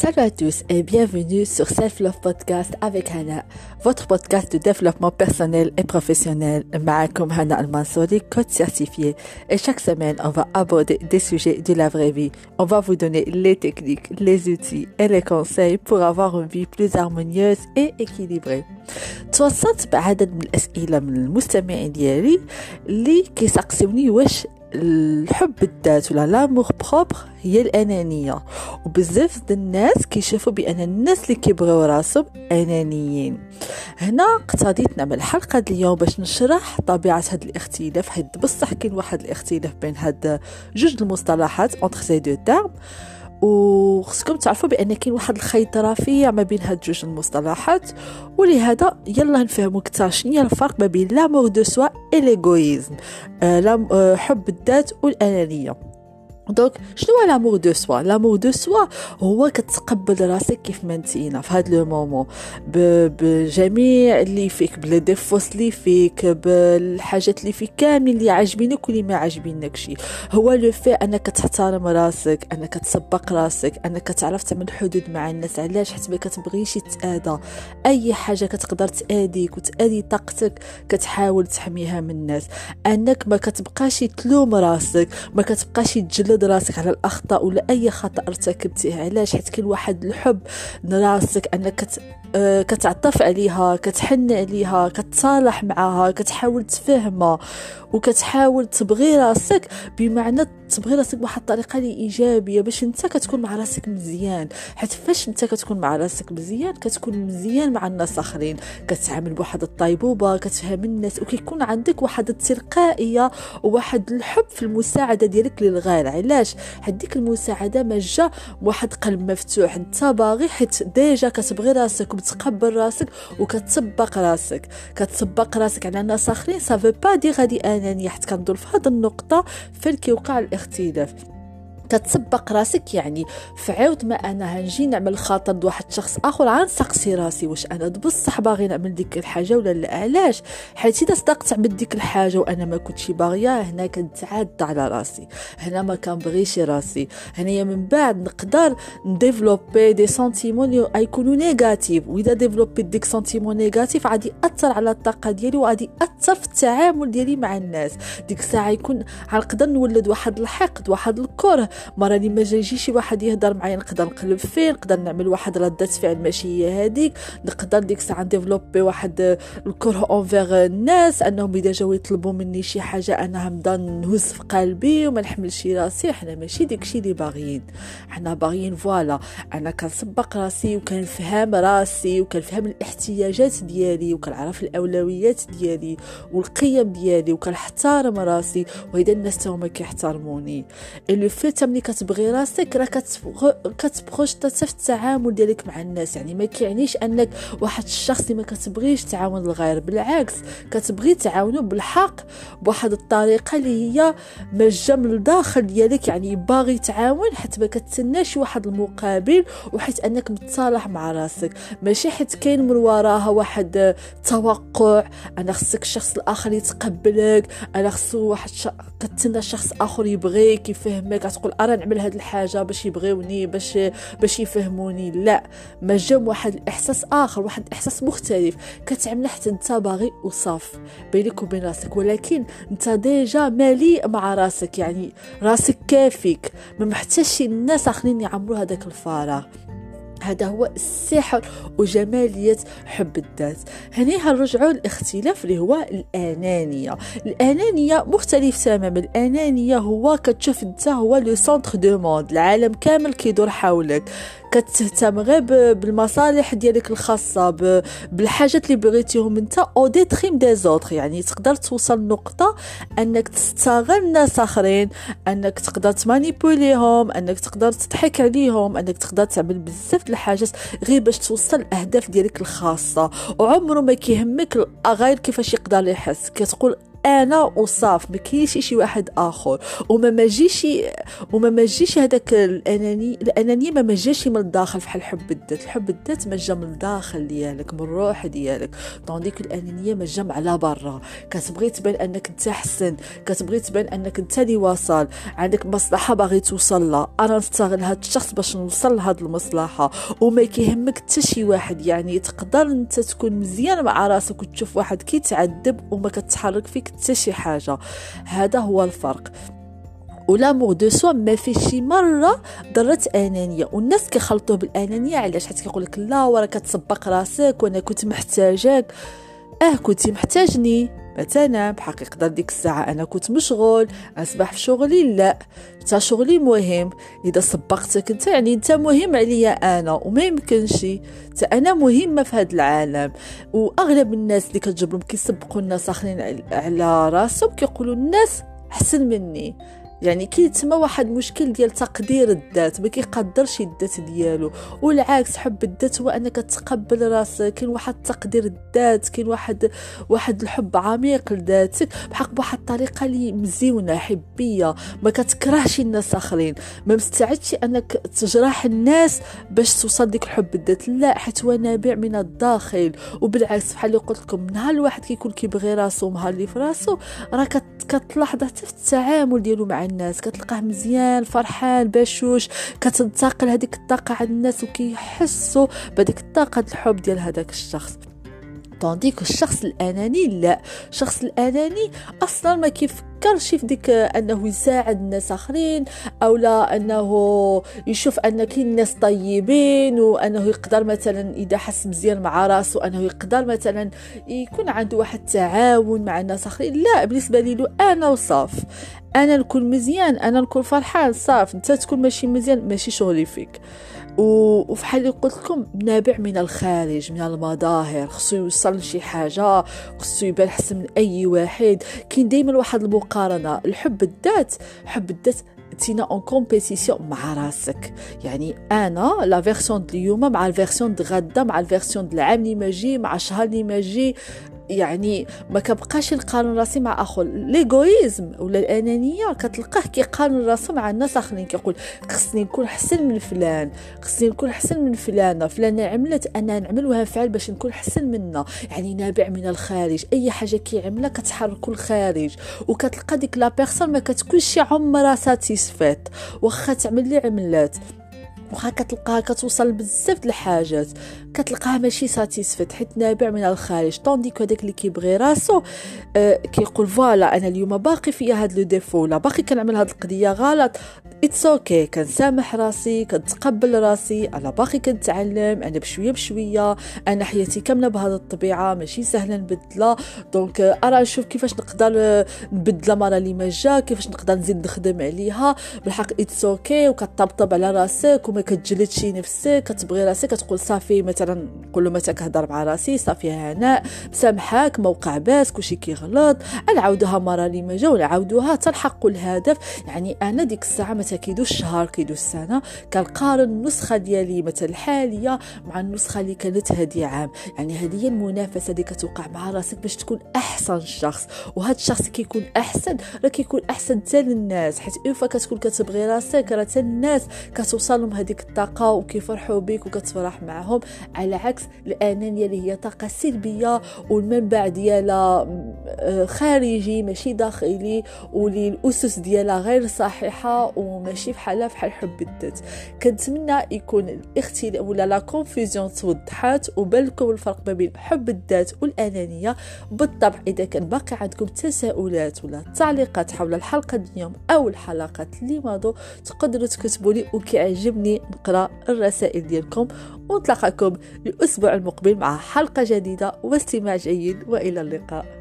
Salut à tous et bienvenue sur Self Love Podcast avec Hana, votre podcast de développement personnel et professionnel. comme Hana Al-Mansouri, coach certifié. Et chaque semaine, on va aborder des sujets de la vraie vie. On va vous donner les techniques, les outils et les conseils pour avoir une vie plus harmonieuse et équilibrée. توصلت بعدد من الأسئلة من المستمعين ديالي اللي كيسقسوني واش الحب الذات ولا لامور بروبر هي الأنانية. وبزاف د الناس كيشوفوا بأن الناس اللي كيبغيو راسهم أنانيين. هنا اقتضيت نعمل حلقة اليوم باش نشرح طبيعة هذا الاختلاف حيت بصح كاين واحد الاختلاف بين هاد جوج المصطلحات entre ces deux termes وخصكم تعرفوا بأن كاين واحد الخيط رفيع ما بين هاد جوج المصطلحات ولهذا يلا نفهموا أكثر شنو الفرق ما بين l'amour de soi et l'égoïsme آه حب الذات والأنانية. donc شنو هو l'amour de soi l'amour de soi هو كتقبل راسك كيف ما انتينا في هذا le moment. بجميع اللي فيك ب les défauts اللي فيك بالحاجات اللي فيك كاملين اللي عاجبينك واللي ما عاجبينكش هو le fait أنك تحترم راسك أنك تسبق راسك أنك تعرف تعمل حدود مع الناس. علاش؟ حيت ما كتبغيش تاذى أي حاجة كتقدر تآذيك وتآذي طاقتك كتحاول تحميها من الناس. أنك ما كتبقاش تلوم راسك ما كتبقاش تجلد تحمد راسك على الأخطاء ولا أي خطأ ارتكبتيه علاش؟ حيت كاين واحد الحب لراسك أنك آه، كتعطف عليها كتحن عليها كتصالح معها كتحاول تفهمها وكتحاول تبغي راسك. بمعنى تبغي راسك بواحد الطريقة اللي إيجابية باش أنت كتكون مع راسك مزيان. حيت فاش أنت كتكون مع راسك مزيان كتكون مزيان مع الناس آخرين. كتعامل بواحد الطيبوبة كتفهم الناس وكيكون عندك واحد التلقائية وواحد الحب في المساعدة ديالك للغير علاش؟ حيت ديك المساعدة ما جا واحد قلب مفتوح انت باغي حيت déjà كتبغي راسك وبتقبل راسك وكتسبق راسك. كتسبق راسك على ناس آخرين سافو با دي غادي انانيه حيت كنظن في هذه النقطة فين كيوقع الاختلاف. كتسبق راسك يعني. فعاود ما أنا هنجي نعمل خاطر بواحد الشخص آخر غنسقسي راسي. واش أنا بصح باغي نعمل ديك الحاجة ولا لا؟ علاش؟ حيت إذا صدقت عملت ديك الحاجة وأنا ما كنتش باغيها هنا كنتعدى على راسي. هنا ما كنبغيش راسي. هنايا من بعد نقدر ن développer des sentiments يكونوا négatifs وإذا développer ديك sentiments négatifs غادي يأثر على الطاقة ديالي وغادي يأثر في التعامل ديالي مع الناس. ديك الساعة يكون غنقدر نولد واحد الحقد واحد الكره. مره اللي ما جايجي شي واحد يهضر معايا نقدر نقلب فيه نقدر نعمل واحد ردة فعل ماشي هي هذيك نقدر ديك الساعة développer واحد الكره envers الناس أنهم إذا جاو يطلبوا مني شي حاجة أنا همدا نهز في قلبي وما نحملش راسي. حنا ماشي داكشي اللي باغيين. حنا باغيين voilà أنا كنسبق راسي وكنفهم راسي وكنفهم الاحتياجات ديالي وكنعرف الأولويات ديالي والقيم ديالي وكنحترم راسي. وإذا الناس هما كيحترموني. le fait ملي كتبغي راسك راه كتبروجتا في التعامل ديالك مع الناس. يعني ما كيعنيش أنك واحد الشخص اللي ما كتبغيش تعاون الغير بالعكس كتبغي تعاونو بالحق بواحد الطريقة اللي هي مجة من الداخل ديالك. يعني باغي تعاون حيت ما كتسناش واحد المقابل وحيت أنك متصالح مع راسك. ماشي حيت كاين من وراها واحد توقع أنا خصك الشخص الآخر يتقبلك أنا خصو واحد ش... كتسنى شخص آخر يبغيك يفهمك تقول أنا نعمل هاد الحاجة باش يبغيوني باش باش يفهموني. لا ما جام واحد الاحساس آخر واحد الاحساس مختلف. كتعمل حتى أنت باغي وصافي بينك وبين راسك ولكن أنت déjà مليء مع راسك يعني راسك كافيك. ما محتاجش الناس آخرين يعمروا هذاك الفراغ هذا هو السحر وجمالية حب الذات. هني هنرجعوا الاختلاف اللي هو الأنانية. الأنانية مختلف تماما. الأنانية هو كتشوف أنت هو le centre du monde العالم كامل كيدور حولك. كتهتم غير بالمصالح ديالك الخاصة بالحاجات اللي بغيتيهم انت au détriment des autres يعني تقدر توصل لنقطه انك تستغل ناس آخرين انك تقدر تمانيبوليهم انك تقدر تضحك عليهم انك تقدر تعمل بزاف الحاجات غير باش توصل الاهداف ديالك الخاصة. وعمره ما كيهمك غير كيفاش يقدر يحس. كتقول أنا وصاف ما كاينش شي واحد آخر. وما ماجيش وما ماجيش هذاك الأناني الأنانية ما ماجيش من الداخل فحال حب الذات الحب الذات ما جا من الداخل ديالك من الروح ديالك. طونديك الأنانية ما جا على برا. كتبغي تبان أنك أنت أحسن كتبغي تبان أنك أنت اللي واصل. عندك مصلحة باغي توصل لها. أنا نستغل هذا الشخص باش نوصل لهاد المصلحة. وما كيهمك حتى شي واحد. يعني تقدر أنت تكون مزيان مع راسك وتشوف واحد كيتعذب وما كتحرك فيك حتى شي حاجة. هذا هو الفرق. ولامور دو سوا ما في شي مرة ضرت أنانية. والناس كيخلطوه بالأنانية. علاش؟ حيت كيقول لك لا ورا كتسبق راسك وأنا كنت محتاجك. آه كنتي محتاجني. مثلا بحق يقدر ديك الساعة أنا كنت مشغول أصبح في شغلي لا. تا شغلي مهم. إذا سبقتك أنت يعني أنت مهم عليا أنا وما يمكنش. تا أنا مهمة في هذا العالم. وأغلب الناس اللي كتجبرهم كيسبقوا الناس آخرين على راسهم كيقولوا الناس أحسن مني. يعني كي تما واحد مشكل ديال تقدير الذات ما كيقدرش الذات ديالو. والعكس حب الذات هو أنك تقبل راسك. كاين واحد تقدير الذات كاين واحد واحد الحب عميق لذاتك بحق بواحد الطريقة اللي مزيونة حبية. ما كتكرهش الناس آخرين. ما مستعدش أنك تجرح الناس باش توصل ديك الحب الذات. لا حيت هو نابع من الداخل. وبالعكس بحال اللي قلت لكم نهار الواحد كيكون كيبغي راسو نهار اللي في راسو راه كتلاحظ حتى في التعامل ديالو مع الناس كتلقاه مزيان فرحان بشوش كتنتقل هذيك الطاقة عند الناس وكيحسوا بهذيك الطاقة الحب ديال هذاك الشخص. طونديك الشخص الأناني؟ لا. الشخص الأناني أصلا ما كيفكرش في ديك أنه يساعد الناس آخرين أو لا أنه يشوف أن كاين ناس طيبين وأنه يقدر مثلا إذا حس مزيان مع راسو أنه يقدر مثلا يكون عنده واحد التعاون مع الناس آخرين. لا بالنسبة لي أنا وصاف. أنا نكون مزيان أنا نكون فرحان صافي أنت تكون ماشي مزيان ماشي شغلي فيك. وفحال اللي قلت لكم نابع من الخارج من المظاهر. خصو يوصل لشي حاجة خصو يبان احسن من أي واحد. كاين دائما واحد المقارنة. الحب الذات حب الذات t'es en compétition مع راسك. يعني أنا la version اليوم مع ال version غدا مع ال version العام اللي ماجي مع الشهر اللي ماجي يعني ما كبقاش نقارن راسي مع اخر l'égoïsme ولا الانانيه كتلقاه كيقارن راسو مع الناس آخرين كيقول خصني نكون أحسن من فلان خصني نكون أحسن من فلانة فلانة عملت أنا نعمل وها فعل باش نكون أحسن منها. يعني نابع من الخارج. أي حاجة كيعملها كتحرك الخارج. وكتلقى ديك la personne ما كتكونش عمرها satisfaite واخا تعمل لي عملات. وخا كتلقاها كتوصل بزاف د الحاجات. كتلقاها ماشي satisfaite حيت نابع من الخارج. tandis que هذاك اللي كيبغي راسو آه كيقول voilà أنا اليوم باقي فيا هاد le défaut ولا باقي كنعمل هاد القضية غلط. اتس أوكي okay. كنسامح راسي كنتقبل راسي. أنا باقي كنتعلم. أنا بشوية بشوية. أنا حياتي كاملة بهذه الطبيعة. ماشي سهلة نبدلها. donc أرى نشوف كيفاش نقدر نبدلها مرة اللي ما جا كيفاش نقدر نزيد نخدم عليها. بالحق it's okay. وكطبطب على راسك وما كتجلدش نفسك. كتبغي راسك كتقول صافي مثلا نقول له متى كهضر مع راسي صافي هناء مسامحاك ما وقع باس كلشي كيغلط. نعاودوها مرة اللي ما جا ونعاودوها. تلحقوا الهدف. يعني أنا ديك الساعة متى كيدوز الشهر كيدوز السنة كنقارن النسخة ديالي مثلا الحالية مع النسخة اللي كانت هذه عام. يعني هذه هي المنافسة اللي كتوقع مع راسك باش تكون أحسن شخص. وهذا الشخص كيكون أحسن راه كيكون أحسن حتى للناس حيت اون كتكون كتبغي راسك راه حتى الناس كتوصل لهم هذيك الطاقة وكيفرحوا بك وكتفرح معهم. على عكس الأنانية اللي هي طاقة سلبية والمنبع ديالها خارجي ماشي داخلي وللاسس ديالها غير صحيحة وماشي بحالها بحال حب الذات. كنتمنى يكون الاختلاف ولا لا كونفوزيون توضحات وبان لكم الفرق ما بين حب الذات والأنانية. بالطبع إذا كان باقي عندكم تساؤلات ولا تعليقات حول الحلقة اليوم أو الحلقات اللي مضوا تقدروا تكتبوا لي وكيعجبني نقرأ الرسائل ديالكم. ونتلاقاكم الأسبوع المقبل مع حلقة جديدة واستماع جيد وإلى اللقاء.